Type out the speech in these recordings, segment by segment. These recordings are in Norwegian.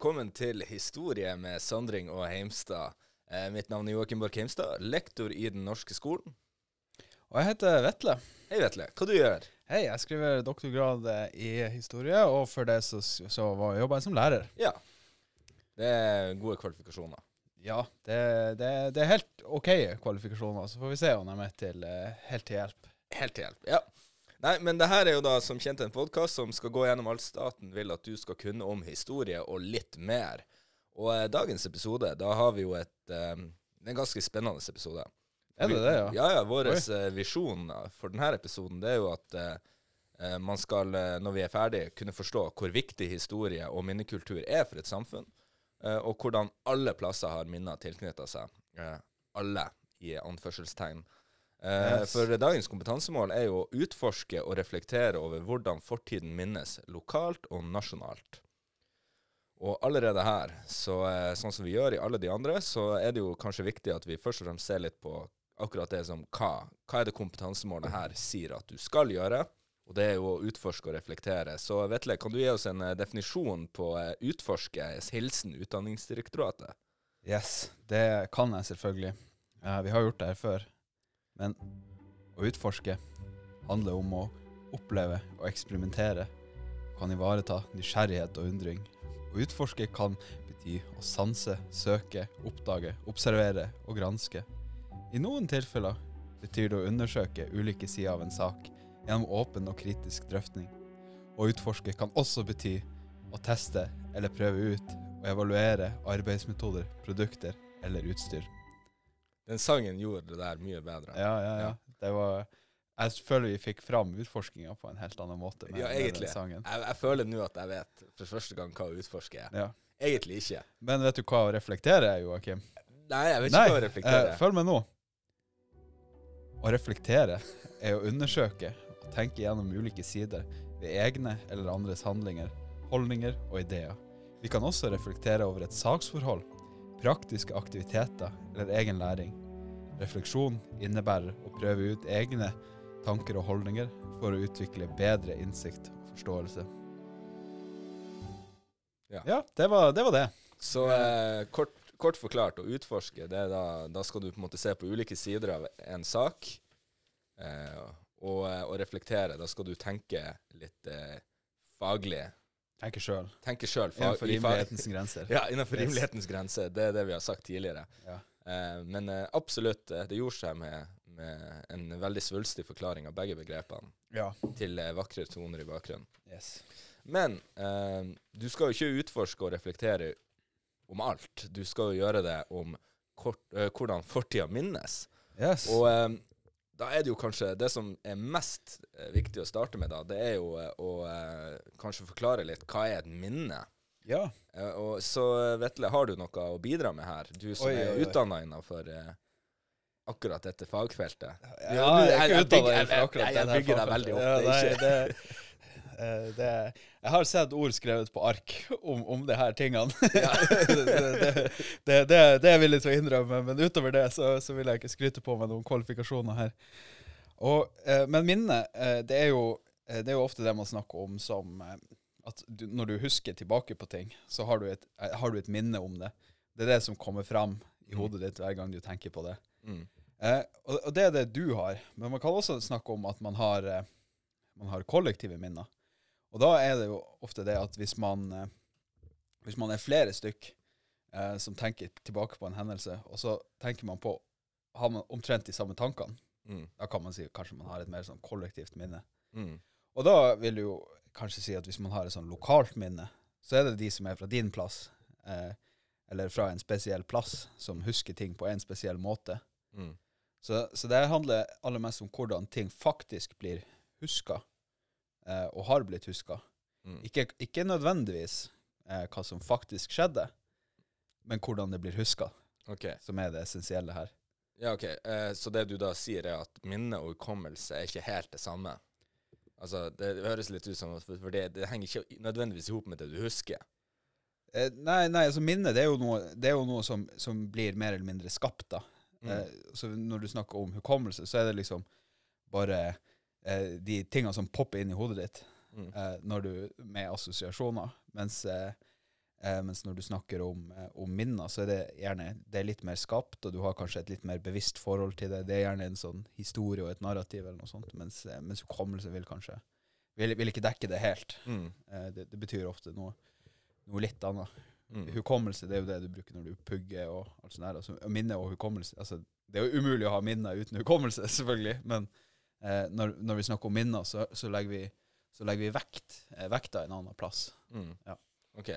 velkommen til Historie med Sandring og Heimstad. Eh, mitt navn er Joakim Borch Heimstad, lektor i Den norske skolen. Og jeg heter Vetle. Hei, Vetle. Hva du gjør Hei, jeg skriver doktorgrad eh, i historie, og for det så, så var- jobber jeg som lærer. Ja. Det er gode kvalifikasjoner. Ja, det, det, det er helt OK kvalifikasjoner, så får vi se om de er til, eh, helt til hjelp. Helt til hjelp. Ja. Nei, men det her er jo da som kjent en podkast som skal gå gjennom alt staten vil at du skal kunne om historie og litt mer. Og eh, dagens episode, da har vi jo et eh, En ganske spennende episode. Er det det, ja? Ja, ja. Vår eh, visjon for denne episoden det er jo at eh, eh, man skal, eh, når vi er ferdig, kunne forstå hvor viktig historie og minnekultur er for et samfunn, eh, og hvordan alle plasser har minner tilknytta seg. Alle, i anførselstegn. Eh, Yes. For dagens kompetansemål er jo å utforske og reflektere over hvordan fortiden minnes lokalt og nasjonalt. Og allerede her, så, eh, sånn som vi gjør i alle de andre, så er det jo kanskje viktig at vi først og fremst ser litt på akkurat det som hva. Hva er det kompetansemålet her sier at du skal gjøre? Og det er jo å utforske og reflektere. Så Vetle, kan du gi oss en eh, definisjon på utforske, hilsen Utdanningsdirektoratet? Yes, det kan jeg selvfølgelig. Vi har gjort det her før. Men å utforske handler om å oppleve og eksperimentere. Kan ivareta nysgjerrighet og undring. Å utforske kan bety å sanse, søke, oppdage, observere og granske. I noen tilfeller betyr det å undersøke ulike sider av en sak gjennom åpen og kritisk drøftning. Å utforske kan også bety å teste eller prøve ut og evaluere arbeidsmetoder, produkter eller utstyr. Den sangen gjorde det der mye bedre. Ja, ja, ja. Det var Jeg føler vi fikk fram utforskinga på en helt annen måte med, Ja, med den egentlig. sangen. Jeg, jeg føler nå at jeg vet for første gang hva å utforske er. Ja. Egentlig ikke. Men vet du hva å reflektere er, Joakim? Nei, jeg vet ikke hva å reflektere eh, følg med nå. Å reflektere er å undersøke og tenke gjennom ulike sider ved egne eller andres handlinger, holdninger og ideer. Vi kan også reflektere over et saksforhold, praktiske aktiviteter eller egen læring. Refleksjon innebærer å prøve ut egne tanker og holdninger for å utvikle bedre innsikt og forståelse. Ja. det var det. Var det. Så eh, kort, kort forklart, å utforske, det er da, da skal du på en måte se på ulike sider av en sak. Eh, og, og reflektere. Da skal du tenke litt eh, faglig. Tenker sjøl. Tenke sjøl. Innenfor rimelighetens grenser. Ja, innenfor Yes. rimelighetens grenser. Det er det vi har sagt tidligere. Ja. Eh, men eh, absolutt, eh, det gjorde seg med, med en veldig svulstig forklaring av begge begrepene Ja. til eh, vakre toner i bakgrunnen. Yes. Men eh, du skal jo ikke utforske og reflektere om alt. Du skal jo gjøre det om kort, eh, hvordan fortida minnes. yes. Og eh, da er det jo kanskje det som er mest eh, viktig å starte med, da, det er jo eh, å eh, kanskje forklare litt hva er et minne. ja. Og så, Vetle, har du noe å bidra med her? Du som Oi, er utdanna innenfor eh, akkurat dette fagfeltet. Ja, jeg er jeg- jeg jeg- bygger deg veldig ofte, Ja, nei, det, eh, det, jeg har sett ord skrevet på ark om, om de her tingene. det, det, det, det, det er jeg å innrømme, men utover det så, så vil jeg ikke skryte på meg noen kvalifikasjoner her. Og, eh, men minne, eh, det, er jo, eh, det er jo ofte det man snakker om som eh, at du, når du husker tilbake på ting, så har du, et, eh, har du et minne om det. Det er det som kommer fram i hodet ditt hver gang du tenker på det. Mm. Eh, og, og det er det du har. Men man kan også snakke om at man har, eh, man har kollektive minner. Og da er det jo ofte det at hvis man, eh, hvis man er flere stykk eh, som tenker tilbake på en hendelse, og så tenker man på har man omtrent de samme tankene, Mm. da kan man si kanskje man har et mer sånn kollektivt minne. Mm. Og da vil du jo kanskje si at hvis man har et sånn lokalt minne, så er det de som er fra din plass, eh, eller fra en spesiell plass, som husker ting på en spesiell måte. Mm. Så, så det handler aller mest om hvordan ting faktisk blir huska, eh, og har blitt huska. Mm. Ikke, ikke nødvendigvis eh, hva som faktisk skjedde, men hvordan det blir huska, okay. som er det essensielle her. Ja, ok. Eh, så det du da sier, er at minne og hukommelse er ikke helt det samme? Altså, det, det høres litt ut som For det, det henger ikke nødvendigvis i hop med det du husker. Eh, nei, nei, altså minne det er jo noe, det er jo noe som, som blir mer eller mindre skapt. da. Mm. Eh, så når du snakker om hukommelse, så er det liksom bare eh, de tingene som popper inn i hodet ditt Mm. eh, når du, med assosiasjoner. Mens eh, Eh, mens når du snakker om, om minner, så er det gjerne det er litt mer skapt, og du har kanskje et litt mer bevisst forhold til det. Det er gjerne en sånn historie og et narrativ eller noe sånt, mens, mens hukommelse vil kanskje vil, vil ikke dekke det helt. Mm. Eh, det, det betyr ofte noe, noe litt annet. Mm. Hukommelse det er jo det du bruker når du pugger og alt sånt. der. Altså, minne og hukommelse altså, Det er jo umulig å ha minner uten hukommelse, selvfølgelig. Men når, når, vi snakker om minner, så, så, legger vi, så legger vi vekt, eh, vekta en annen plass. Mm. Ja. Ok.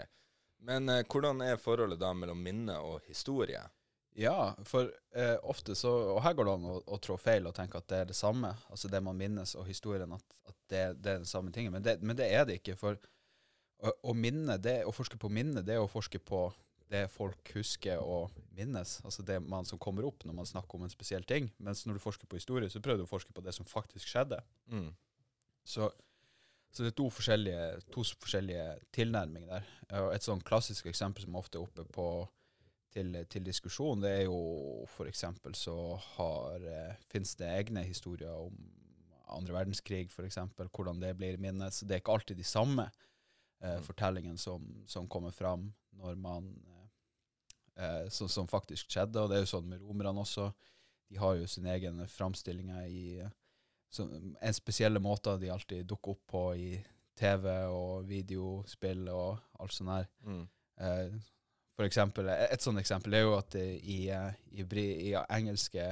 Men eh, hvordan er forholdet da mellom minne og historie? Ja, for eh, ofte så Og her går det an å, å, trå feil og tenke at det er det samme. Altså det man minnes, og historien, at, at det, det, er den samme tingen. Men det, men det, er det ikke. For å, å, minne, det, å forske på minne, det er å forske på det folk husker og minnes. Altså det man som kommer opp når man snakker om en spesiell ting. Mens når du forsker på historie, så prøver du å forske på det som faktisk skjedde. Mm. Så så det er to forskjellige, to forskjellige tilnærminger der. Og et sånn klassisk eksempel som ofte er oppe på, til, til diskusjon, det er jo f.eks. så har, eh, finnes det egne historier om andre verdenskrig, f.eks. Hvordan det blir minnet. Så det er ikke alltid de samme eh, mm. fortellingene som, som, kommer fram når man eh, som, som, faktisk skjedde. Og det er jo sånn med romerne også. De har jo sine egne framstillinger i som, en spesielle måter de alltid dukker opp på i TV og videospill og alt sånt her. Mm. Eh, for eksempel, et sånt eksempel er jo at i, i, i engelske,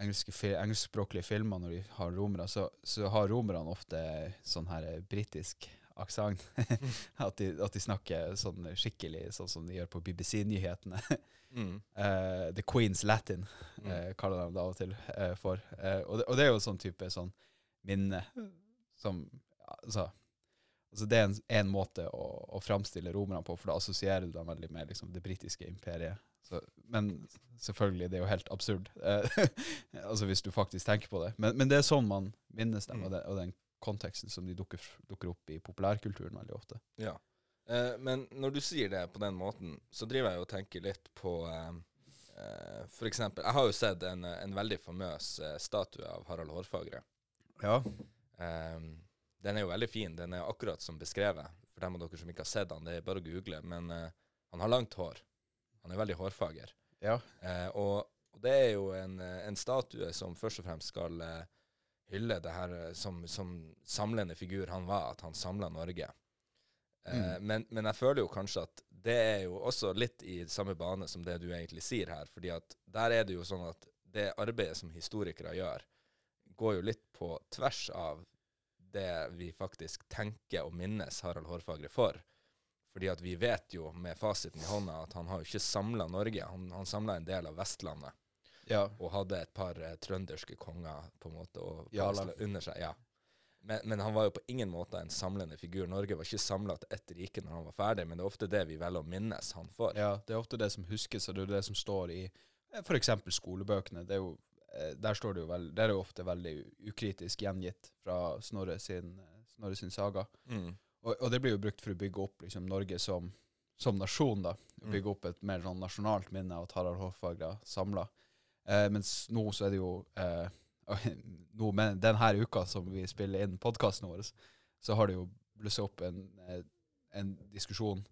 engelske engelskspråklige filmer, når de har romere, så, så har romerne ofte sånn her britisk aksent. at, at, de snakker sånn skikkelig, sånn som de gjør på BBC-nyhetene. mm. uh, The Queen's Latin, uh, kaller de det av og til uh, for. Og det, og, det, er jo sånn type sånn minne som altså, altså Det er en, en måte å, å framstille romerne på, for da assosierer du dem veldig med liksom, det britiske imperiet. Så, men selvfølgelig, det er jo helt absurd, altså hvis du faktisk tenker på det. Men, men det er sånn man minnes dem, mm. og, den, og den konteksten som de dukker, dukker opp i populærkulturen veldig ofte. Ja. Eh, men når du sier det på den måten, så driver jeg og tenker litt på eh, eh For eksempel, jeg har jo sett en, en veldig famøs eh, statue av Harald Hårfagre. Ja. Eh, den er jo veldig fin. Den er akkurat som beskrevet. For dem av dere som ikke har sett den, det er bare å google. Men eh, han har langt hår. Han er veldig hårfager. Ja. og, og, det er jo en, en statue som først og fremst skal eh, hylle det her eh, som, som samlende figur han var, at han samla Norge. Eh, mm. Men, men, jeg føler jo kanskje at det er jo også litt i samme bane som det du egentlig sier her. fordi at der er det jo sånn at det arbeidet som historikere gjør, går jo litt på tvers av det vi faktisk tenker og minnes Harald Hårfagre for. Fordi at vi vet jo med fasiten i hånda at han har jo ikke samla Norge. Han, han samla en del av Vestlandet. Ja. Og hadde et par eh, trønderske konger på en måte og ja, under seg. ja. Men, men, han var jo på ingen måte en samlende figur. Norge var ikke samla til ett rike når han var ferdig, men det er ofte det vi velger å minnes han for. Ja, det er ofte det som huskes, og det er det som står i eh, f.eks. skolebøkene. Det er jo, eh, der står det jo vel, der er jo ofte veldig ukritisk gjengitt fra Snorre sin, Snorre sin saga. Mm. Og, og, det blir jo brukt for å bygge opp liksom, Norge som, som nasjon. da. Mm. Bygge opp et mer sånn nasjonalt minne av at Harald Hårfagre samla. Eh, mens nå så er det jo eh, nå men denne uka som vi spiller inn podkasten vår, så har det jo blussa opp en, eh, en, diskusjon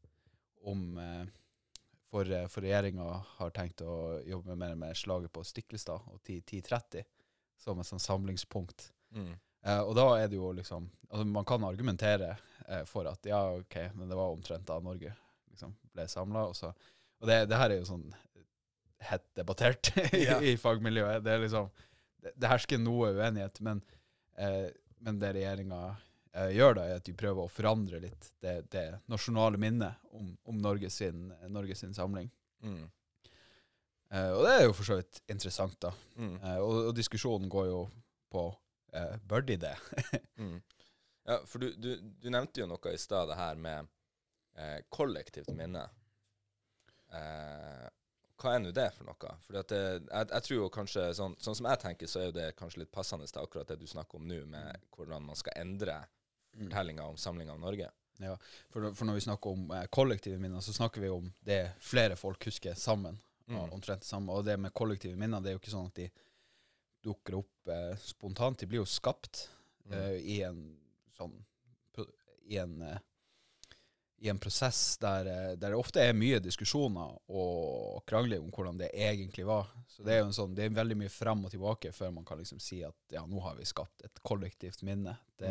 om eh, for, eh, for regjeringa har tenkt å jobbe mer med slaget på Stiklestad og 1030 som et sånn samlingspunkt. Mm. Eh, og da er det jo liksom altså Man kan argumentere eh, for at ja, OK, men det var omtrent da Norge liksom ble samla. Og, og det, det, her er jo sånn hett debattert i, ja. i, fagmiljøet. Det, er liksom, det, det hersker noe uenighet, men, eh, men det regjeringa eh, gjør, da, er at de prøver å forandre litt det, det nasjonale minnet om, om Norges, sin, Norges sin samling. Mm. Eh, og det er jo for så vidt interessant, da. Mm. Eh, og, og, diskusjonen går jo på eh, bør de det? mm. Ja, for du, du, du, nevnte jo noe i stad, det her med eh, kollektivt minne. Eh, hva er nå det for noe? For jeg, jeg, tror jo kanskje, sånn, sånn, som jeg tenker, så er jo det kanskje litt passende til akkurat det du snakker om nå, med hvordan man skal endre mm. fortellinga om samlinga av Norge. Ja, for, for, når vi snakker om eh, kollektive minner, så snakker vi om det flere folk husker sammen. Mm. Omtrent det samme. Og det med kollektive minner, det er jo ikke sånn at de dukker opp eh, spontant. De blir jo skapt mm. eh, i en sånn I en eh, i en prosess der, eh, der det ofte er mye diskusjoner og krangling om hvordan det egentlig var. Så det er jo en sånn, det er veldig mye frem og tilbake før man kan liksom si at ja, nå har vi skapt et kollektivt minne. Det,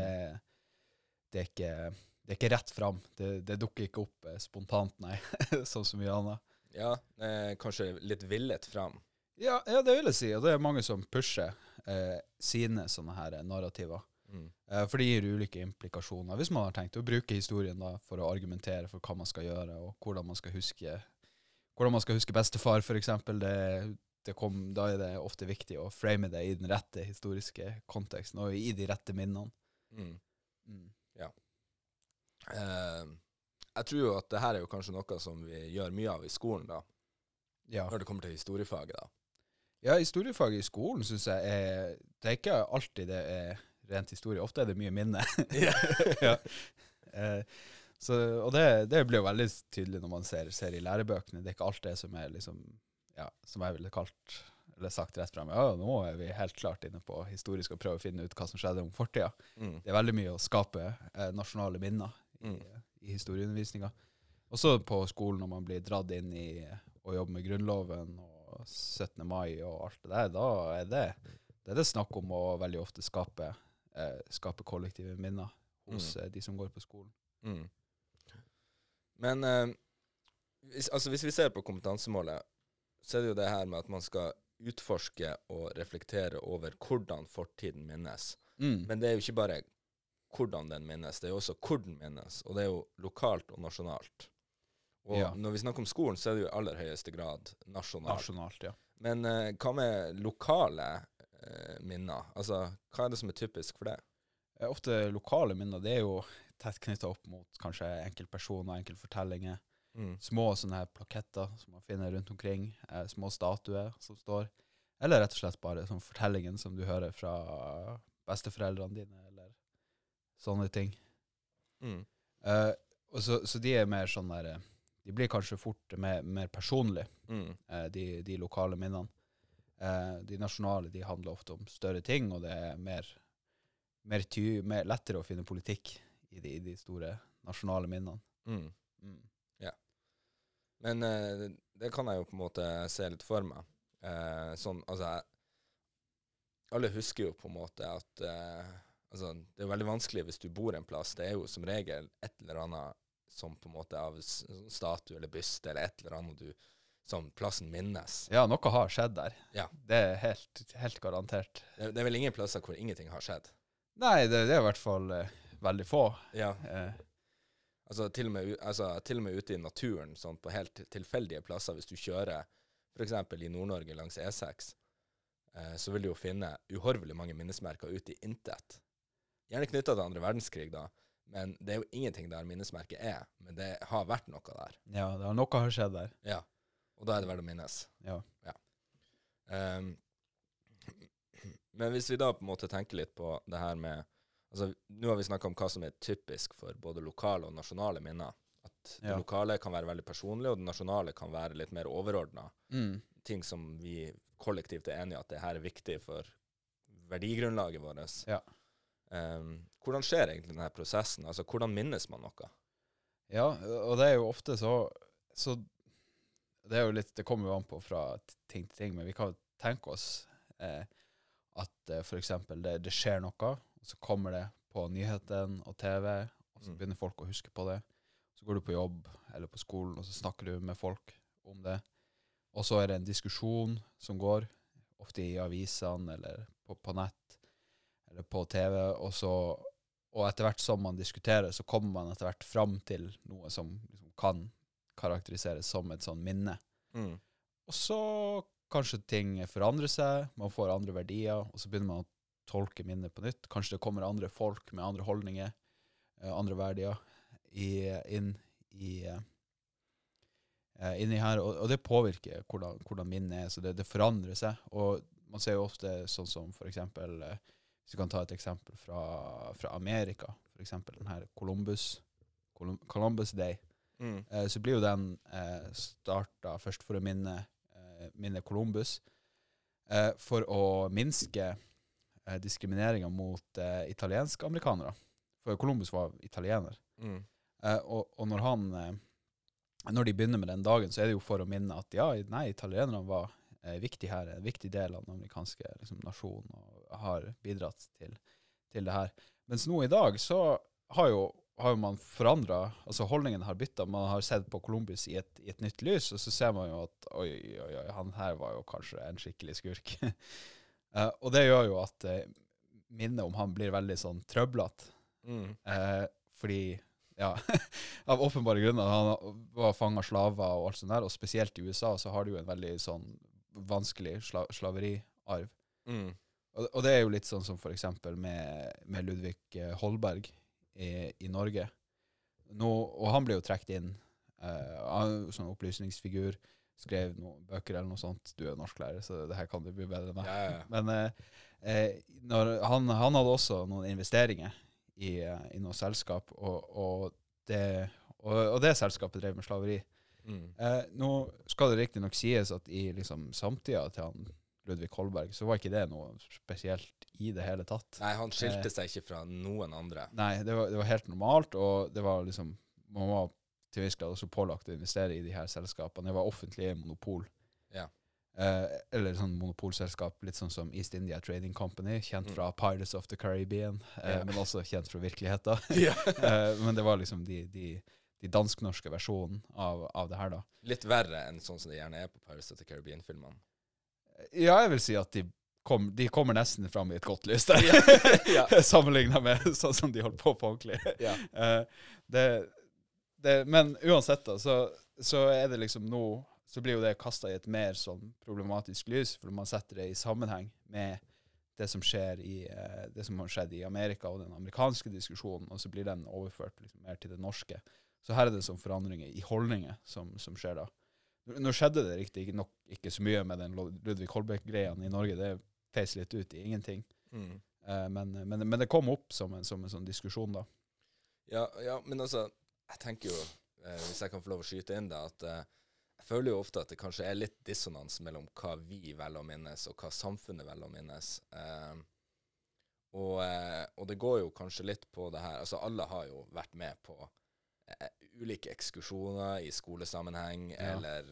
det, er, ikke, det er ikke rett fram. Det, det dukker ikke opp eh, spontant, nei, sånn som så mye annet. Ja, eh, kanskje litt villet fram. Ja, ja, det vil jeg si. Og det er mange som pusher eh, sine sånne her narrativer. Mm. Eh, for det gir ulike implikasjoner, hvis man har tenkt å bruke historien da, for å argumentere for hva man skal gjøre, og hvordan man skal huske hvordan man skal huske bestefar, f.eks. Det, det kom, da er det ofte viktig å frame det i den rette historiske konteksten, og i de rette minnene. Mm. Mm. Eh, jeg tror jo at det her er jo kanskje noe som vi gjør mye av i skolen, da. Ja. Når det kommer til historiefaget, da. ja, historiefaget i skolen syns jeg er Det er ikke alltid det er rent historie. Ofte er det mye minne. ja. Eh, så, og det, det blir jo veldig tydelig når man ser, ser i lærebøkene. Det er ikke alt det som er liksom Ja, som jeg ville kalt eller sagt rett frem. Ja, nå er vi helt klart inne på historisk og prøve å finne ut hva som skjedde om fortida. Mm. Det er veldig mye å skape eh, nasjonale minner i, Mm. i historieundervisninga. Også på skolen når man blir dratt inn i å jobbe med Grunnloven og 17. mai og alt det der, da er det, det, er det snakk om å veldig ofte skape, eh, skape kollektive minner hos eh, de som går på skolen. Mm. Men eh, hvis, altså hvis vi ser på kompetansemålet, så er det jo det her med at man skal utforske og reflektere over hvordan fortiden minnes. Mm. Men det er jo ikke bare hvordan den minnes, det er jo også hvor den minnes. Og det er jo lokalt og nasjonalt. Og Ja. når vi snakker om skolen, så er det jo i aller høyeste grad nasjonalt. Nasjonalt, ja. Men eh, hva med lokale minner? Altså, hva er det som er typisk for det? Eh, Ofte lokale minner, det er jo tett knytta opp mot kanskje enkeltpersoner, enkeltfortellinger. Mm. små sånne her plaketter som man finner rundt omkring, eh, små statuer som står, eller rett og slett bare sånn fortellingen som du hører fra besteforeldrene dine, eller sånne ting. Mm. Eh, så, så de er mer sånn der eh, De blir kanskje fort mer, mer personlige, Mm. eh, de, de lokale minnene. Eh, de nasjonale de handler ofte om større ting, og det er mer, mer, ty, mer lettere å finne politikk i de, i de store nasjonale minnene. Mm. Mm. Men eh, det kan jeg jo på en måte se litt for meg. Eh, sånn, altså jeg, Alle husker jo på en måte at eh, altså, Det er veldig vanskelig hvis du bor en plass. Det er jo som regel et eller annet som på en måte av sånn statue eller byste eller et eller annet du som plassen minnes. Ja, noe har skjedd der. Ja. Det er helt, helt garantert. Det, det er vel ingen plasser hvor ingenting har skjedd. Nei, det, det er i hvert fall uh, veldig få. Ja, Uh, altså til med, altså, til og med ute i naturen, sånn på helt tilfeldige plasser. Hvis du kjører f.eks. i Nord-Norge langs E6, uh, så vil du jo finne uhorvelig mange minnesmerker ute i intet. Gjerne knytta til andre verdenskrig, da, men det er jo ingenting der minnesmerket er. Men det har vært noe der. ja, det har noe har skjedd der. Ja. Og da er det verdt å minnes. Ja. Um, men hvis vi da på en måte tenker litt på det her med Altså, Nå har vi snakka om hva som er typisk for både lokale og nasjonale minner. At det Ja. lokale kan være veldig personlig, og det nasjonale kan være litt mer overordna. Mm. Ting som vi kollektivt er enige at det her er viktig for verdigrunnlaget vårt. Ja. Um, hvordan skjer egentlig denne prosessen? Altså, Hvordan minnes man noe? ja, og det er jo ofte så, så Det er jo litt, det kommer jo an på fra ting til ting, men vi kan tenke oss eh, at eh, f.eks. Det, det skjer noe, og så kommer det på nyhetene og TV, og så Mm. begynner folk å huske på det. Så går du på jobb eller på skolen, og så snakker du med folk om det. Og så er det en diskusjon som går, ofte i avisene eller på, på nett eller på TV, og så og etter hvert som man diskuterer, så kommer man etter hvert fram til noe som liksom kan karakteriseres som et sånn minne. Mm. Og så kanskje ting forandrer seg, man får andre verdier, og så begynner man å tolke minnet på nytt. Kanskje det kommer andre folk med andre holdninger, eh, andre verdier, i, inn i eh, inni her, og, og det påvirker hvordan, hvordan minnet er, så det, det forandrer seg. Og man ser jo ofte sånn som for eksempel, eh, hvis vi kan ta et eksempel fra, fra Amerika, for eksempel den her Columbus, Columbus Day, Mm. eh, så blir jo den eh, starta først for å minne, eh, minne Columbus, eh, for å minske eh, diskrimineringa mot eh, italienske amerikanere. For Columbus var italiener. Mm. Eh, og, og når han Når de begynner med den dagen, så er det jo for å minne at ja, nei, italienerne var viktig her, en viktig del av den amerikanske liksom, nasjonen og har bidratt til, til det her. Mens nå i dag så har jo har jo man forandra Altså holdningen har bytta. Man har sett på Columbus i et, i et, nytt lys, og så ser man jo at oi, oi, oi, han her var jo kanskje en skikkelig skurk. uh, og det gjør jo at uh, minnet om han blir veldig sånn trøblete. Mm. Uh, fordi ja, av åpenbare grunner. Han var fanga slaver og alt sånt der, og spesielt i USA så har du jo en veldig sånn vanskelig sla slaveriarv. Mm. Og, og, det er jo litt sånn som for eksempel med, med Ludvig Holberg i, i Norge. Nå, og han ble jo trukket inn uh, sånn opplysningsfigur. Skrev noen bøker eller noe sånt. Du er norsklærer, så det her kan du bli bedre meg. Ja, ja. Men uh, når, han, han, hadde også noen investeringer i, i noe selskap, og, og, det, og, og, det, selskapet drev med slaveri. Mm. Uh, nå skal det riktignok sies at i liksom, samtida til han Ludvig Kolberg, så var ikke det noe spesielt i det hele tatt. Nei, han skilte uh, seg ikke fra noen andre. Nei, det var, det var, helt normalt, og det var liksom Man var til viss grad også pålagt å investere i de her selskapene. Det var offentlige monopol. Ja. Eh, eller sånn monopolselskap, litt sånn som East India Trading Company, kjent mm. fra Pirates of the Caribbean, eh, ja. men også kjent fra virkeligheten. uh, men det var liksom de, de, de dansk-norske versjonen av, av, det her, da. Litt verre enn sånn som det gjerne er på Pirates of the Caribbean-filmene? Ja, jeg vil si at de, kom, de kommer nesten fram i et godt lys der, ja. sammenligna med sånn som de holdt på på ordentlig. Ja. Det, det, men uansett, da, så, så er det liksom nå så blir jo det kasta i et mer sånn problematisk lys, for man setter det i sammenheng med det som skjer i, uh, det som har skjedd i Amerika og den amerikanske diskusjonen, og så blir den overført liksom mer til det norske. Så her er det sånn forandringer i holdninger som, som skjer da. Nå skjedde det riktig nok ikke så mye med den Ludvig Holbæk-greia i Norge. Det feis litt ut i ingenting. Mm. Uh, men, men, men, det kom opp som en, som en, sånn diskusjon, da. Ja, ja, men altså, jeg tenker jo, uh, hvis jeg kan få lov å skyte inn det, at uh, jeg føler jo ofte at det kanskje er litt dissonans mellom hva vi velger å minnes, og hva samfunnet velger å minnes. Eh, og, eh, og, det går jo kanskje litt på det her Altså, alle har jo vært med på eh, ulike ekskursjoner i skolesammenheng, ja. eller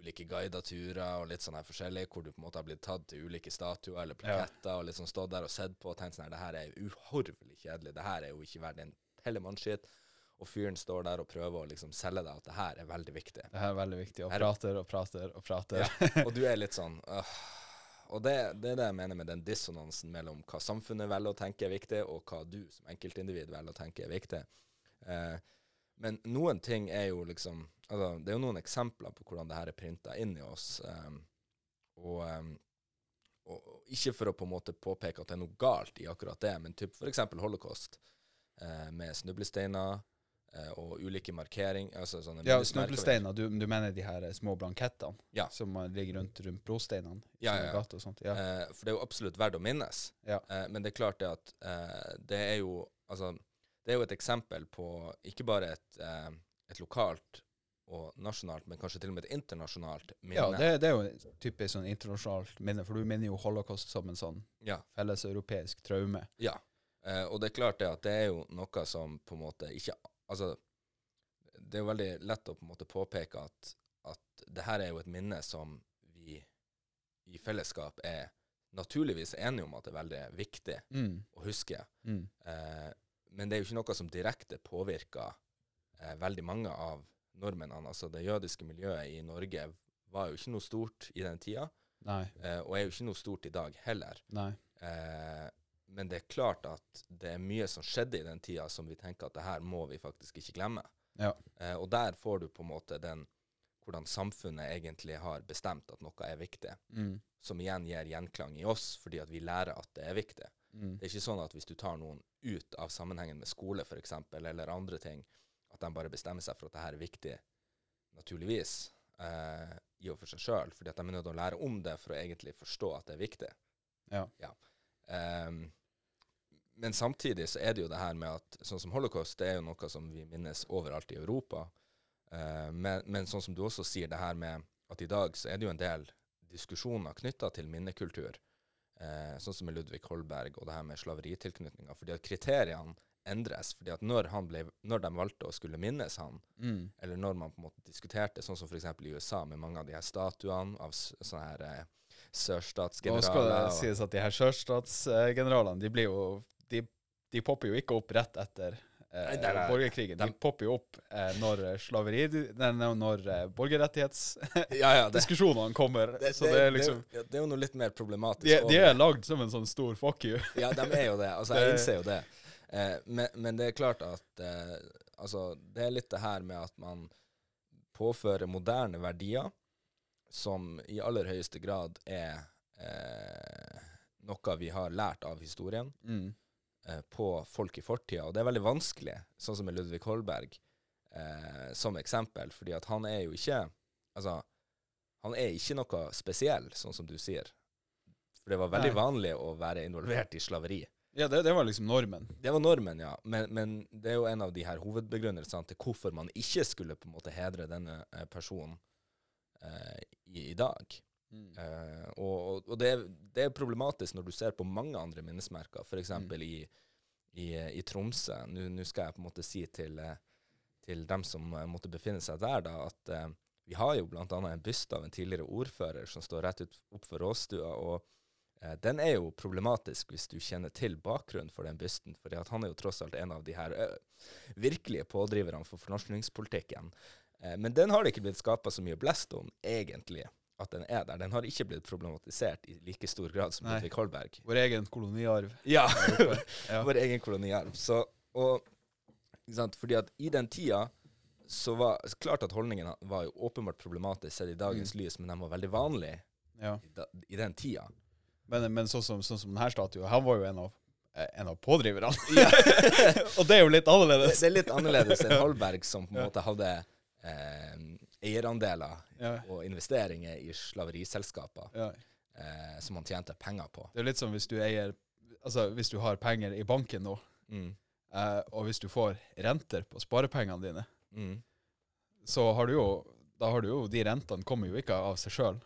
ulike guida turer og litt sånn her forskjellig, hvor du på en måte har blitt tatt til ulike statuer eller plaketter ja. og liksom stått der og sett på og tenkt sånn her, det her er uhorvelig kjedelig, det her er jo ikke verdt en tellemannskitt og fyren står der og prøver å liksom selge deg at det her er veldig viktig. Det her er veldig viktig, og her, prater og prater og prater. Ja, og du er litt sånn øh. Og det, det, er det jeg mener med den dissonansen mellom hva samfunnet velger å tenke er viktig, og hva du som enkeltindivid velger å tenke er viktig. Eh, men noen ting er jo liksom altså, Det er jo noen eksempler på hvordan det her er printa inn i oss. Um, og, um, og, ikke for å på en måte påpeke at det er noe galt i akkurat det, men typ f.eks. holocaust uh, med snublesteiner Eh, og ulike markeringer altså sånne Ja, snublesteiner. Du, du, mener de her små blankettene ja. som ligger rundt, rundt brosteinene? Ja, ja, ja. ja. Eh, for det er jo absolutt verdt å minnes. Ja. Eh, men det er klart det at eh, det er jo Altså, det er jo et eksempel på ikke bare et, eh, et lokalt og nasjonalt, men kanskje til og med et internasjonalt minne. Ja, det, det er jo typisk sånn internasjonalt minne, for du minner jo holocaust som en sånn ja. felleseuropeisk traume. Ja, eh, og det er klart det at det er jo noe som på en måte ikke Altså, det er jo veldig lett å på en måte påpeke at, at det her er jo et minne som vi i fellesskap er naturligvis enige om at det er veldig viktig mm. å huske. Mm. Eh, men det er jo ikke noe som direkte påvirker eh, veldig mange av nordmennene. Altså det jødiske miljøet i Norge var jo ikke noe stort i den tida, eh, og er jo ikke noe stort i dag heller. Eh, men det er klart at det er mye som skjedde i den tida som vi tenker at det her må vi faktisk ikke glemme. Ja. Eh, og der får du på en måte den hvordan samfunnet egentlig har bestemt at noe er viktig, mm. som igjen gir gjenklang i oss fordi at vi lærer at det er viktig. Mm. Det er ikke sånn at hvis du tar noen ut av sammenhengen med skole f.eks., eller andre ting, at de bare bestemmer seg for at det her er viktig, naturligvis, eh, i og for seg sjøl, fordi at de er nødt til å lære om det for å egentlig forstå at det er viktig. Ja. ja. Um, men samtidig så er det jo det her med at sånn som holocaust, det er jo noe som vi minnes overalt i Europa. Uh, men, men, sånn som du også sier, det her med at i dag så er det jo en del diskusjoner knytta til minnekultur. Uh, sånn som med Ludvig Holberg og det her med slaveritilknytninga. Fordi at kriteriene endres. fordi at når, han ble, når de valgte å skulle minnes han, Mm. eller når man på en måte diskuterte, sånn som f.eks. i USA med mange av de her statuene av sånne her eh, Nå skal det og- sies at de her sørstatsgeneralene, de blir jo de, de popper jo ikke opp rett etter eh, Nei, nei, nei. borgerkrigen. De popper jo opp eh, når eh, slaveri når- borgerrettighetsdiskusjonene ja, ja, kommer. det, så det er liksom det, er det er jo noe litt mer problematisk. de, de er lagd som en sånn stor fuck you. Ja, de er jo det. Altså, jeg innser jo det. Eh, men, men det er klart at eh, altså, det er litt det her med at man påfører moderne verdier som i aller høyeste grad er eh, noe vi har lært av historien, Mm. Eh, på folk i fortida. Og det er veldig vanskelig, sånn som med Ludvig Holberg, eh, som eksempel, fordi at han er jo ikke Altså, han er ikke noe spesiell, sånn som du sier. For det var veldig Nei. vanlig å være involvert i slaveri. Ja, det, det var liksom normen. Det var normen, ja. Men, men det er jo en av de her hovedbegrunnelsene til hvorfor man ikke skulle på en måte hedre denne eh, personen eh, i, i dag. Mm. Eh, og og, det, er, det er problematisk når du ser på mange andre minnesmerker, f.eks. Mm. i, i, i Tromsø. Nå skal jeg på en måte si til, eh, til dem som eh, måtte befinne seg der, da, at eh, vi har jo bl.a. en byste av en tidligere ordfører som står rett ut opp for råstua. og eh, den er jo problematisk hvis du kjenner til bakgrunnen for den bysten, for han er jo tross alt en av de her virkelige pådriverne for fornorskningspolitikken. Men den har det ikke blitt skapa så mye blest om, egentlig, at den er der. Den har ikke blitt problematisert i like stor grad som. Ludvig Holberg. Vår egen koloniarv. Ja. Ja. vår egen koloniarv. Så, og? Fordi at i den tida så var klart at holdningene var jo åpenbart problematisk sett i dagens lys, men de var veldig vanlige Ja. i, da, i den tida. Men, men sånn som, sånn som denne statuen, han var jo en av, eh, en av pådriverne. og det er jo litt Det, annerledes. det er litt annerledes enn Holberg, som på en måte hadde eh, eierandeler Ja. og investeringer i slaveriselskaper Ja. eh, som han tjente penger på. Det er litt som hvis du eier Altså hvis du har penger i banken nå, Mm. eh, og hvis du får renter på sparepengene dine, Mm. så har du jo da har du jo, De rentene kommer jo ikke av seg sjøl.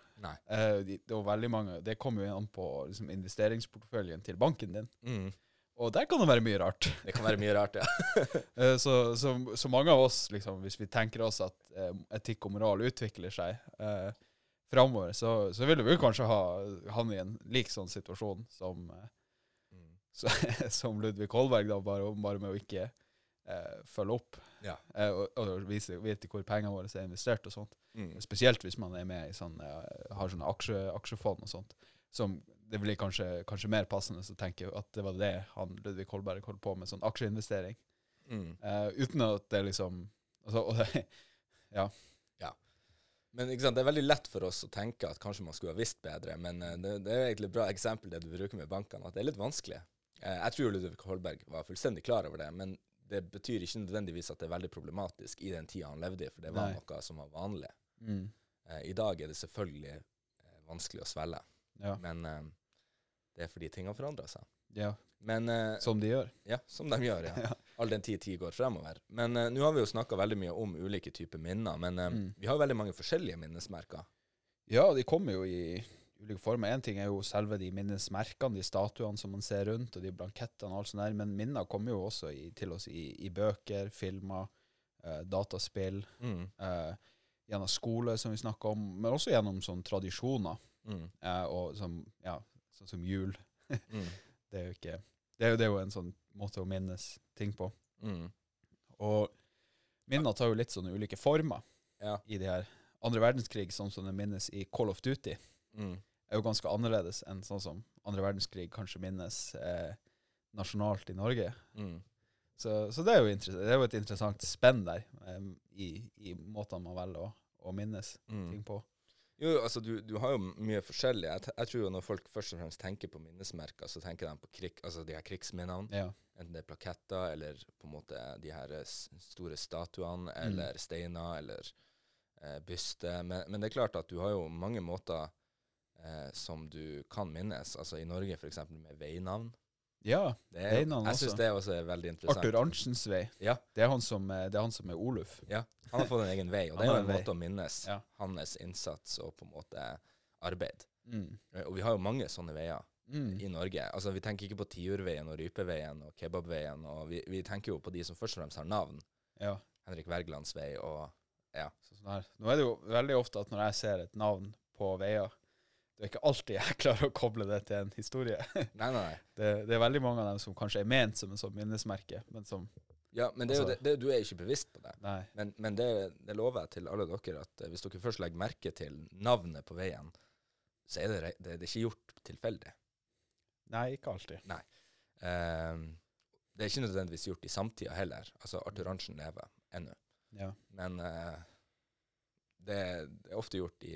Eh, de, det, mange, det kommer jo an på liksom, investeringsporteføljen til banken din. Mm. Og der kan det være mye rart. Det kan være mye rart, ja. Eh, så, så, så mange av oss, liksom, hvis vi tenker oss at eh, etikk og moral utvikler seg eh, framover, så, så vil vi kanskje ha han i en lik sånn situasjon som, eh, Mm. så, som Ludvig Holberg, da, bare, bare med å ikke eh, følge opp Ja. eh, og, og vise, vite hvor pengene våre er investert og sånt. Mm. Spesielt hvis man er med i sånn, eh, har sånne aksje, aksjefond og sånt. Som det blir kanskje, kanskje mer passende å tenke at det var det han Ludvig Holberg holdt på med, sånn aksjeinvestering. Mm. Uh, uten at det liksom altså, og det, Men ikke sant, det er veldig lett for oss å tenke at kanskje man skulle ha visst bedre, men eh, det, det er egentlig et bra eksempel det du bruker med bankene, at det er litt vanskelig. Uh, jeg tror Ludvig Holberg var fullstendig klar over det, men det betyr ikke nødvendigvis at det er veldig problematisk i den tida han levde i, for det var Nei. noe som var vanlig. mm, Eh, I dag er det selvfølgelig vanskelig å svelge, ja, men det er fordi ting har forandra seg. ja, Men eh, som de gjør. ja, som de gjør, ja. All den tid tid går fremover. Men eh, nå har vi jo snakka veldig mye om ulike typer minner, men eh, Mm. vi har jo veldig mange forskjellige minnesmerker. Ja, de kommer jo i ulike former. Én ting er jo selve de minnesmerkene, de statuene som man ser rundt, og de blankettene og alt sånt der, men minner kommer jo også i, til oss i, i bøker, filmer, eh, dataspill, Mm. eh, gjennom skole, som vi snakka om, men også gjennom sånne tradisjoner, Mm. eh, og som, ja, sånn som jul. Mm. Det er jo ikke det er, jo- det er jo en sånn måte å minnes ting på. Mm. Og minner tar jo litt sånne ulike former Ja. i de her andre verdenskrig, sånn som det minnes i Call of Duty. Mm. er jo ganske annerledes enn sånn som andre verdenskrig kanskje minnes eh, nasjonalt i Norge. Mm. Så, så det, er jo det er jo et interessant spenn der eh, i, i måtene man velger å, å minnes Mm. ting på. Jo, altså du, du har jo mye forskjellig. Jeg, jeg tror jo når folk først og fremst tenker på minnesmerker, så tenker de på krig, altså de her krigsminnene. Ja. Enten det er plaketter, eller på en måte de her eh, store statuene, Mm. eller steiner, eller eh, byster. Men, men det er klart at du har jo mange måter eh, som du kan minnes. Altså i Norge f.eks. med veinavn. Ja. Det er, Veinavn jeg syns også. det også er veldig interessant. Arthur Arntzens vei. Ja. Det er han som, eh, det er, han som er Oluf. Ja, han har fått en egen vei, og det er jo en en måte å minnes Ja. hans innsats og på en måte arbeid. Mm. Eh, Og vi har jo mange sånne veier. Mm. i Norge. Altså, Vi tenker ikke på Tiurveien og Rypeveien og Kebabveien. og vi, vi tenker jo på de som først og fremst har navn. Ja. Henrik Wergelands vei og ja. Så sånn her. Nå er det jo veldig ofte at når jeg ser et navn på veier, det er ikke alltid jeg klarer å koble det til en historie. Nei, nei, nei. Det, det er veldig mange av dem som kanskje er ment som en sånn minnesmerke, men som Ja, men det er Altså- det, du er ikke bevisst på det. Nei. Men, men det, det lover jeg til alle dere, at eh, hvis dere først legger merke til navnet på veien, så er det, det, er ikke gjort tilfeldig. Nei, ikke alltid. Eh, det er ikke nødvendigvis gjort i samtida heller. Altså, Arthur Arntzen lever ennå. Ja. Men uh, det, det er ofte gjort i,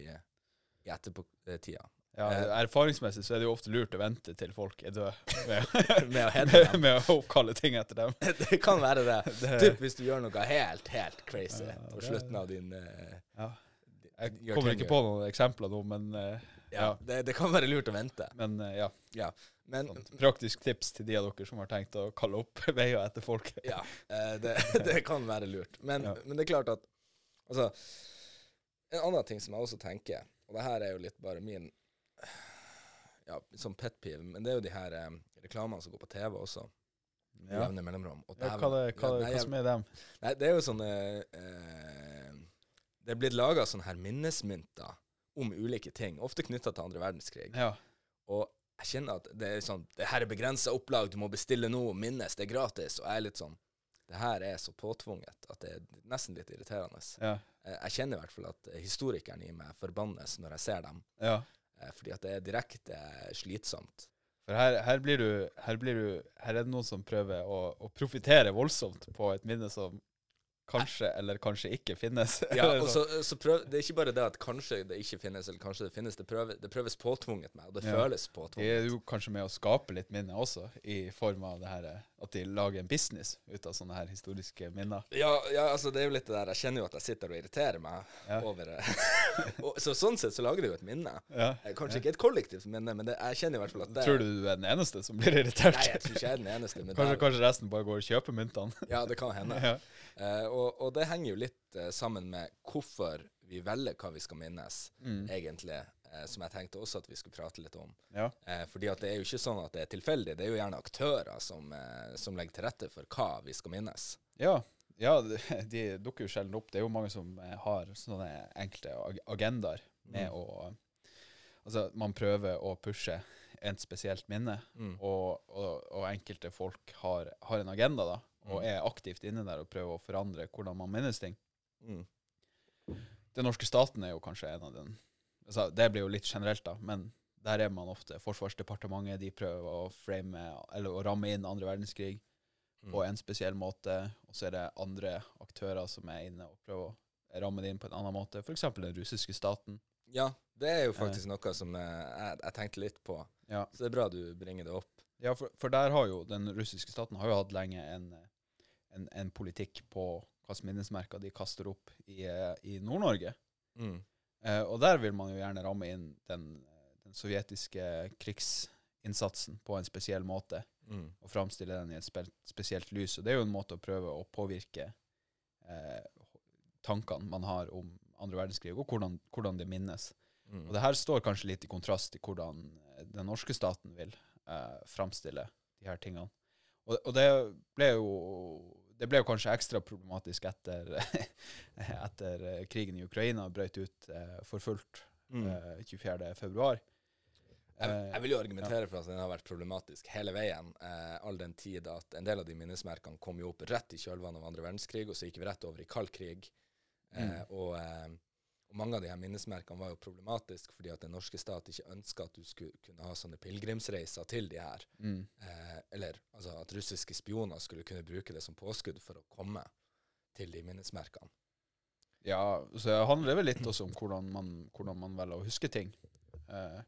i etterpåtida. Ja, Eh. erfaringsmessig så er det jo ofte lurt å vente til folk er døde med, Med å med, med å oppkalle ting etter dem. det kan være det. Det, Typ hvis du gjør noe helt, helt crazy Ja, på slutten av din uh, ja. Jeg kommer ikke på noen eksempler nå, men, uh, Ja, ja. det, det kan være lurt å vente. men uh, ja. Men sånn, praktisk tips til de av dere som har tenkt å kalle opp veier etter folk. ja, eh, det, det kan være lurt. Men, Ja. men det er klart at Altså, en annen ting som jeg også tenker, og det her er jo litt bare min ja, sånn pet peeve, men det er jo de her eh, reklamene som går på TV også. Ja. Jevne mellomrom. Og Ja, hva, det, hva, ja, nei, hva som er dem? Nei, det er jo sånne eh, Det er blitt laga sånne her minnesmynter om ulike ting, ofte knytta til andre verdenskrig. Ja. Og jeg kjenner at det er sånn Det her er begrensa opplag, du må bestille nå, minnes, det er gratis. Og jeg er litt sånn Det her er så påtvunget at det er nesten litt irriterende. Ja. Eh, Jeg kjenner i hvert fall at historikeren i meg forbannes når jeg ser dem, ja. eh, fordi at det er direkte slitsomt. For her, her blir du Her blir du Her er det noen som prøver å, å profitere voldsomt på et minne som kanskje eller kanskje ikke finnes. Ja, og sånn. så, så prøv, Det er ikke bare det at kanskje det ikke finnes, eller kanskje det finnes. Det, prøver, det prøves påtvunget meg, og det Ja. føles påtvunget. Det er jo kanskje med å skape litt minne også, i form av det her eh, at de lager en business ut av sånne her historiske minner. Ja, ja, altså det er jo litt det der Jeg kjenner jo at jeg sitter og irriterer meg Ja. over det. og, så sånn sett så lager de jo et minne. Ja. Eh, Kanskje ikke et kollektivt minne, men det, jeg kjenner i hvert fall at det Tror du du er den eneste som blir irritert? Nei, jeg tror ikke jeg er den eneste. Men kanskje, kanskje resten bare går og kjøper myntene? ja, det kan hende. ja. Eh, og, og det henger jo litt uh, sammen med hvorfor vi velger hva vi skal minnes, Mm. egentlig. Eh, som jeg tenkte også at vi skulle prate litt om. ja. Eh, fordi at det er jo ikke sånn at det er tilfeldig. Det er jo gjerne aktører som, eh, som legger til rette for hva vi skal minnes. Ja, ja de, dukker jo sjelden opp. Det er jo mange som eh, har sånne enkelte ag- agendaer med Mm. å Altså, man prøver å pushe et spesielt minne, Mm. og, og, og enkelte folk har, har en agenda, da, og Mm. er aktivt inne der og prøver å forandre hvordan man minnes ting. Mm. Den norske staten er jo kanskje en av den altså, Det blir jo litt generelt, da, men der er man ofte Forsvarsdepartementet de prøver å frame, eller å ramme inn andre verdenskrig Mm. på en spesiell måte, og så er det andre aktører som er inne og prøver å ramme det inn på en annen måte, f.eks. den russiske staten. Ja, det er jo faktisk noe som eh, jeg, jeg tenkte litt på. Ja, Så det er bra du bringer det opp. ja for, for der har jo den russiske staten har jo hatt lenge en, en, en politikk på hvilke minnesmerker de kaster opp i, eh, i Nord-Norge. Mm. Eh, og der vil man jo gjerne ramme inn den, den sovjetiske krigsinnsatsen på en spesiell måte, Mm. og framstille den i et spe spesielt lys. Og det er jo en måte å prøve å påvirke eh, tankene man har om andre verdenskrig, og hvordan, hvordan det minnes. Mm. Og det her står kanskje litt i kontrast til hvordan eh, den norske staten vil eh, framstille de her tingene. Og, og det ble jo det ble jo kanskje ekstra problematisk etter, etter eh, krigen i Ukraina brøt ut eh, for fullt Mm. eh, 24. februar. Jeg, Eh, jeg vil jo argumentere for at den har vært problematisk hele veien, eh, all den tid at en del av de minnesmerkene kom jo opp rett i kjølvannet av andre verdenskrig, og så gikk vi rett over i kald krig. Eh, Mm. og, eh, og mange av de her minnesmerkene var jo problematiske fordi at den norske stat ikke ønska at du skulle kunne ha sånne pilegrimsreiser til de her. mm, Eh, eller altså at russiske spioner skulle kunne bruke det som påskudd for å komme til de minnesmerkene. Ja, så det handler vel litt også om hvordan man, hvordan man velger å huske ting. Eh,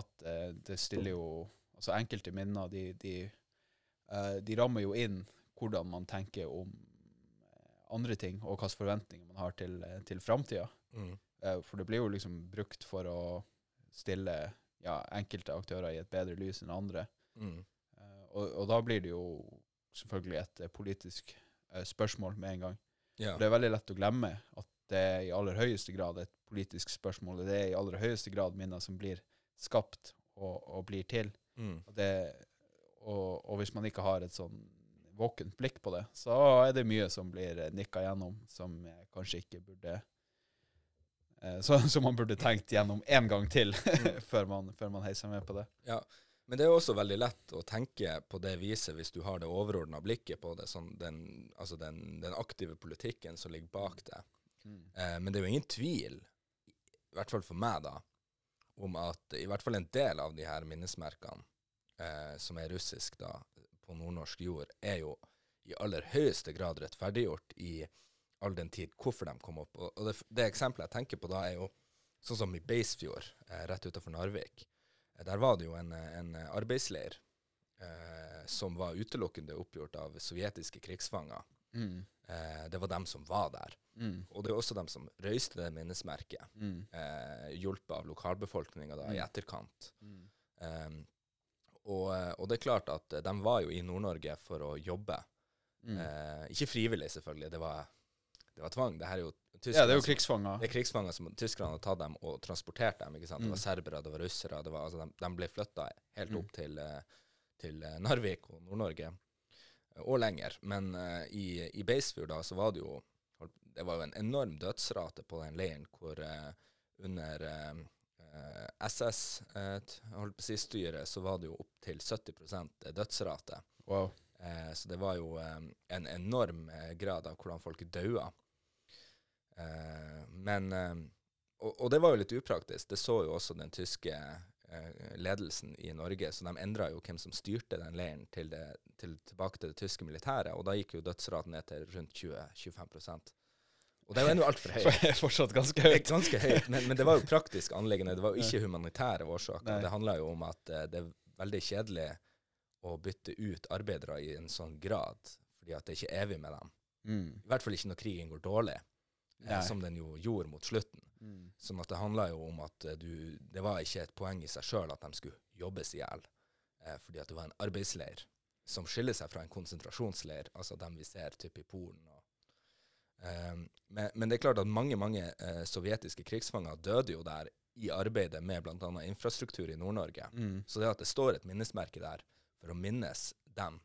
at eh, det stiller jo Altså enkelte minner, de, de, eh, de rammer jo inn hvordan man tenker om andre ting, og hvilke forventninger man har til, til framtida. Mm. Eh, for det blir jo liksom brukt for å stille ja, enkelte aktører i et bedre lys enn andre. Mm. Eh, og, og da blir det jo selvfølgelig et eh, politisk spørsmål med en gang. Yeah. For Det er veldig lett å glemme at det er i aller høyeste grad et politisk spørsmål. Det er i aller høyeste grad minner som blir skapt og, og blir til. Mm. Og, det, og, og hvis man ikke har et sånn våkent blikk på det, så er det mye som blir nikka gjennom, som kanskje ikke burde eh, så, Som man burde tenkt gjennom én gang til Mm. før, man, før man heiser med på det. Ja, men det er også veldig lett å tenke på det viset hvis du har det overordna blikket på det, sånn den, altså den, den aktive politikken som ligger bak det. Eh, men det er jo ingen tvil, i hvert fall for meg, da, om at i hvert fall en del av de her minnesmerkene eh, som er russisk da, på nordnorsk jord, er jo i aller høyeste grad rettferdiggjort i all den tid hvorfor de kom opp. Og, det, det eksempelet jeg tenker på da, er jo sånn som i Beisfjord, eh, rett utenfor Narvik. Eh, Der var det jo en, en arbeidsleir eh, som var utelukkende oppgjort av sovjetiske krigsfanger. Mm. Eh, det var dem som var der. Mm. Og det er også dem som røyste det minnesmerket, Mm. eh, hjulpet av lokalbefolkninga i Mm. etterkant. Mm. Um, og, eh, og det er klart at de var jo i Nord-Norge for å jobbe. Mm. Eh, ikke frivillig, selvfølgelig. Det var, det var tvang. Det er jo ja, det er jo som- krigsfanger. det er krigsfanger som tyskerne har tatt dem og transportert dem. ikke sant? Det var Mm. serbere, det var russere. Det var, altså, de, de ble flytta helt Mm. opp til, eh, til eh, Narvik og Nord-Norge, og lenger. Men eh, i, i Beisfjord da, så var det jo det var jo en enorm dødsrate på den leiren hvor eh, under eh, eh, SS eh, så var det jo opptil 70 dødsrate. Wow. Eh, så det var jo en enorm grad av hvordan folk daua. Men og, og det var jo litt upraktisk. Det så jo også den tyske ledelsen i Norge, så de endra jo hvem som styrte den leiren til det, til, tilbake til det tyske militæret, og da gikk jo dødsraten ned til rundt 20-25 Og det er jo ennå altfor høyt. Fortsatt ganske er høyt. ganske høyt, men, men det var jo praktisk anliggende. Det var jo ikke humanitære årsaker. Nei. Det handla jo om at eh, det er veldig kjedelig å bytte ut arbeidere i en sånn grad, fordi at det er ikke evig med dem. Mm. I hvert fall ikke når krigen går dårlig, eh, som den jo gjorde mot slutten. Mm. Sånn at det handla jo om at eh, du Det var ikke et poeng i seg sjøl at de skulle jobbes i hjel, eh, fordi at det var en arbeidsleir som skiller seg fra en konsentrasjonsleir, altså dem vi ser typ i Polen. Og, men, men det er klart at mange mange eh, sovjetiske krigsfanger døde jo der i arbeidet med bl.a. infrastruktur i Nord-Norge. Mm. Så det at det står et minnesmerke der for å minnes dem,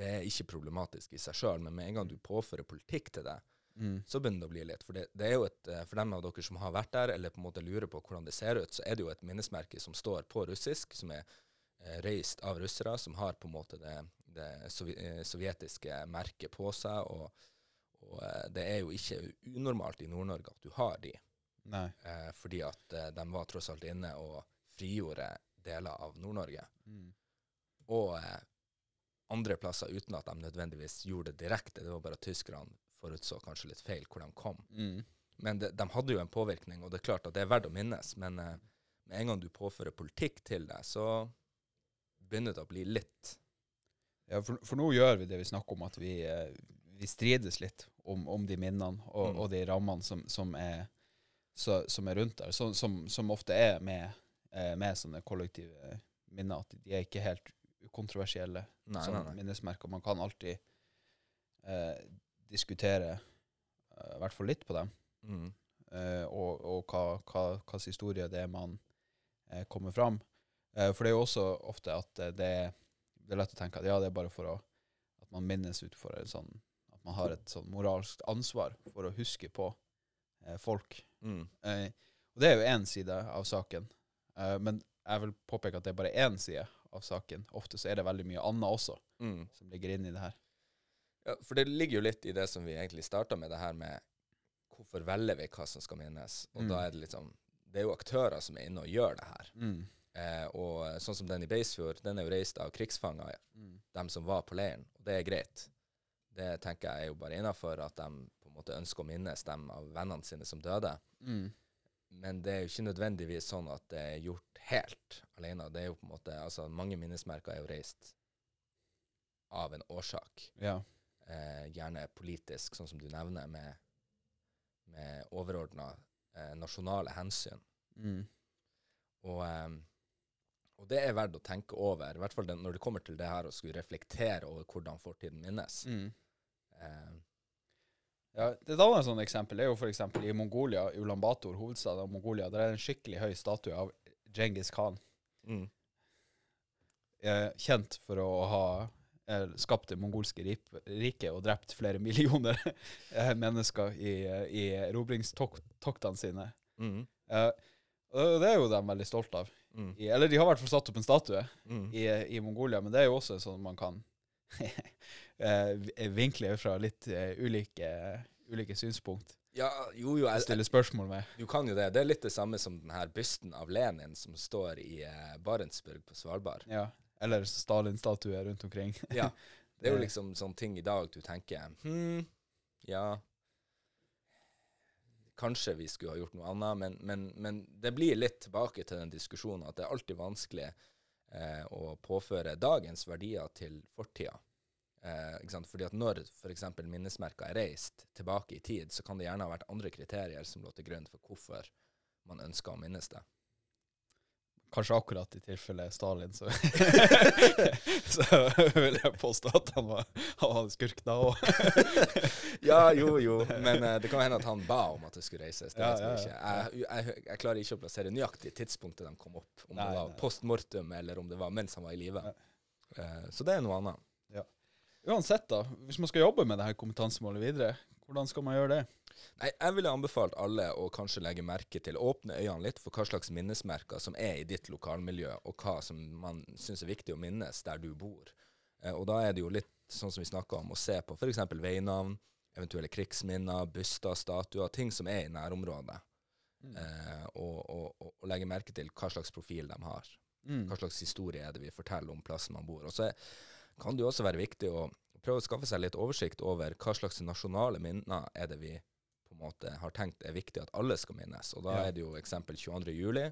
det er ikke problematisk i seg sjøl, men med en gang du påfører politikk til det, Mm. så begynner det å bli litt. For det, det er jo et, eh, for dem av dere som har vært der, eller på en måte lurer på hvordan det ser ut, så er det jo et minnesmerke som står på russisk, som er eh, reist av russere, som har på en måte det, det eh, sovjetiske merket på seg. Og, og eh, det er jo ikke unormalt i Nord-Norge at du har de, Nei. eh, fordi at eh, de var tross alt inne og frigjorde deler av Nord-Norge. Mm. Og eh, andre plasser uten at de nødvendigvis gjorde det direkte. Det var bare at tyskerne forutså kanskje litt feil hvor de kom. Mm. Men de, de hadde jo en påvirkning, og det er klart at det er verdt å minnes. Men eh, med en gang du påfører politikk til det, så begynner det å bli litt Ja, for, for nå gjør vi det vi snakker om, at vi, vi strides litt om, om de minnene og, Mm. og de rammene som, som, er, så, som er rundt der, som, som, som ofte er med, eh, med sånne kollektive minner. At de er ikke helt ukontroversielle Nei, som nei, nei. minnesmerker. Man kan alltid eh, diskutere eh, i hvert fall litt på dem, Mm. eh, og, og hva, hva, hva historie det er man eh, kommer fram. Eh, for det er jo også ofte at det, det er lett å tenke at ja, det er bare for å, at man minnes ut for en sånn At man har et sånn moralsk ansvar for å huske på eh, folk. Mm. Eh, og det er jo én side av saken. Eh, men jeg vil påpeke at det er bare én side av saken. Ofte så er det veldig mye annet også Mm. som ligger inn i det her. Ja, for det ligger jo litt i det som vi egentlig starta med, det her med hvorfor velger vi hva som skal minnes. Og Mm. da er det liksom Det er jo aktører som er inne og gjør det her. Mm. Eh, og sånn som den i Beisfjord, den er jo reist av krigsfanger, Mm. dem som var på leiren. Og det er greit. Det tenker jeg er jo bare innafor at de på en måte ønsker å minnes dem av vennene sine som døde. Mm. Men det er jo ikke nødvendigvis sånn at det er gjort helt alene. Det er jo på en måte, altså Mange minnesmerker er jo reist av en årsak. Ja. Eh, gjerne politisk, sånn som du nevner, med, med overordna eh, nasjonale hensyn. Mm. Og, eh, og det er verdt å tenke over, i hvert fall den, når det kommer til det her å skulle reflektere over hvordan fortiden minnes. Mm. Eh, Ja, et annet sånt eksempel er jo eksempel i Mongolia, Ulan Bator, hovedstaden av Mongolia, der er det en skikkelig høy statue av Djengis Khan. Mm. er kjent for å ha eh, skapt det mongolske riket og drept flere millioner eh, mennesker i, eh, i erobringstoktene sine. Mm. Eh, det er jo de veldig stolte av. Mm. I, eller de har i hvert fall satt opp en statue Mm. i, i Mongolia, men det er jo også sånn man kan eh, vinkle fra litt eh, ulike, ulike synspunkt. Ja, jo, jo, jeg, Stille spørsmål med. du kan jo det. Det er litt det samme som den her bysten av Lenin som står i eh, Barentsburg på Svalbard. Ja. Eller Stalin-statuer rundt omkring. Ja. Det er jo liksom sånne ting i dag du tenker Hm, ja Kanskje vi skulle ha gjort noe annet, men, men, men det blir litt tilbake til den diskusjonen at det er alltid vanskelig eh, å påføre dagens verdier til fortida. Eh. Fordi at når f.eks. minnesmerker er reist tilbake i tid, så kan det gjerne ha vært andre kriterier som lå til grunn for hvorfor man ønsker å minnes det. Kanskje akkurat i tilfelle Stalin, så, så vil jeg påstå at han var, han var skurk da òg. Ja, jo, jo, men uh, det kan hende at han ba om at det skulle reises. Det Ja, ja, ikke. Jeg, jeg, jeg klarer ikke å plassere nøyaktig tidspunktet de kom opp. Om Nei, det var nei. post mortem, eller om det var mens han var i live. Eh, så det er noe annet. Uansett, da. Hvis man skal jobbe med det her kompetansemålet videre, hvordan skal man gjøre det? Nei, jeg ville anbefalt alle å kanskje legge merke til, åpne øynene litt for hva slags minnesmerker som er i ditt lokalmiljø, og hva som man syns er viktig å minnes der du bor. Eh, og da er det jo litt sånn som vi snakka om, å se på f.eks. veinavn, eventuelle krigsminner, byster, statuer, ting som er i nærområdet. Eh, og, og, og, legge merke til hva slags profil de har. Mm. Hva slags historie er det vi forteller om plassen man bor. Og så er- kan det jo også være viktig å prøve å skaffe seg litt oversikt over hva slags nasjonale minner er det vi måte har tenkt er viktig at alle skal minnes. Og da Ja. er det jo eksempel 22. juli.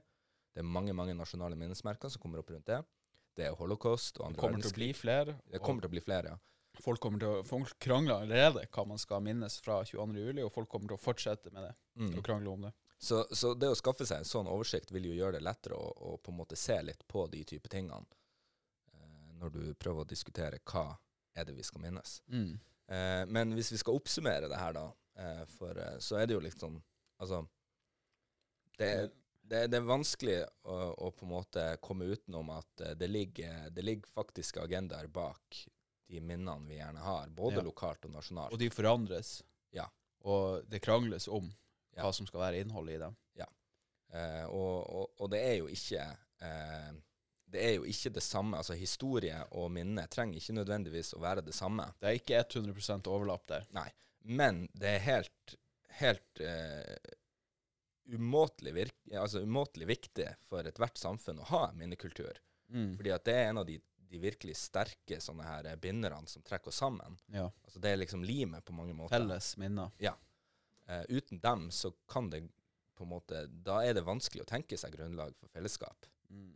Det er mange mange nasjonale minnesmerker som kommer opp rundt det. Det er holocaust og Det kommer til å bli flere. Det kommer til å bli flere, ja. folk kommer til å folk krangler allerede hva man skal minnes fra 22. juli, og folk kommer til å fortsette med det. Mm. Og krangle om det. Så, så det å skaffe seg en sånn oversikt vil jo gjøre det lettere å, å på en måte se litt på de type tingene eh, når du prøver å diskutere hva er det vi skal minnes. Mm. Eh, men hvis vi skal oppsummere det her, da, eh, for, eh, så er det jo litt sånn Altså Det det, det er vanskelig å, å på en måte komme utenom at eh, det ligger, det ligger faktiske agendaer bak de minnene vi gjerne har, både Ja. lokalt og nasjonalt. Og de forandres. Ja. Og det krangles om Ja. hva som skal være innholdet i dem. Eh, og, og, og det er jo ikke eh, Det er jo ikke det samme. Altså Historie og minne trenger ikke nødvendigvis å være det samme. Det er ikke 100% overlapp der. Nei. Men det er helt, helt eh, umåtelig, virke, altså umåtelig viktig for ethvert samfunn å ha minnekultur. Mm. Fordi at det er en av de, de virkelig sterke sånne her binderne som trekker oss sammen. Ja. Altså Det er liksom limet på mange måter. Felles minner. Eh, uten dem så kan det på en måte Da er det vanskelig å tenke seg grunnlag for fellesskap. Mm.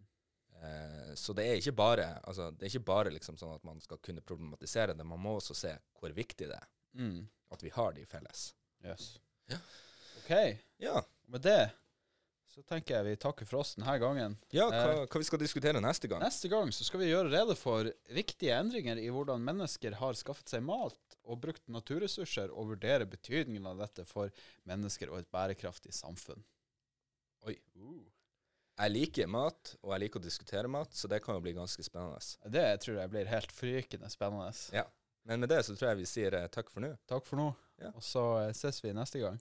Eh, så det er ikke bare altså, det er ikke bare liksom sånn at man skal kunne problematisere det, man må også se hvor viktig det er Mm. at vi har de felles. Yes. Ja. OK. Ja, Med det så tenker jeg vi takker for oss denne gangen. ja hva, hva vi skal diskutere neste gang? Neste gang så skal vi gjøre rede for viktige endringer i hvordan mennesker har skaffet seg mat og brukt naturressurser, og vurdere betydningen av dette for mennesker og et bærekraftig samfunn. Oi. Jeg liker mat, og jeg liker å diskutere mat, så det kan jo bli ganske spennende. Det tror jeg blir helt frykende spennende. Ja. Men med det så tror jeg vi sier eh, takk for nå. Takk for nå. Ja. Og så eh, ses vi neste gang.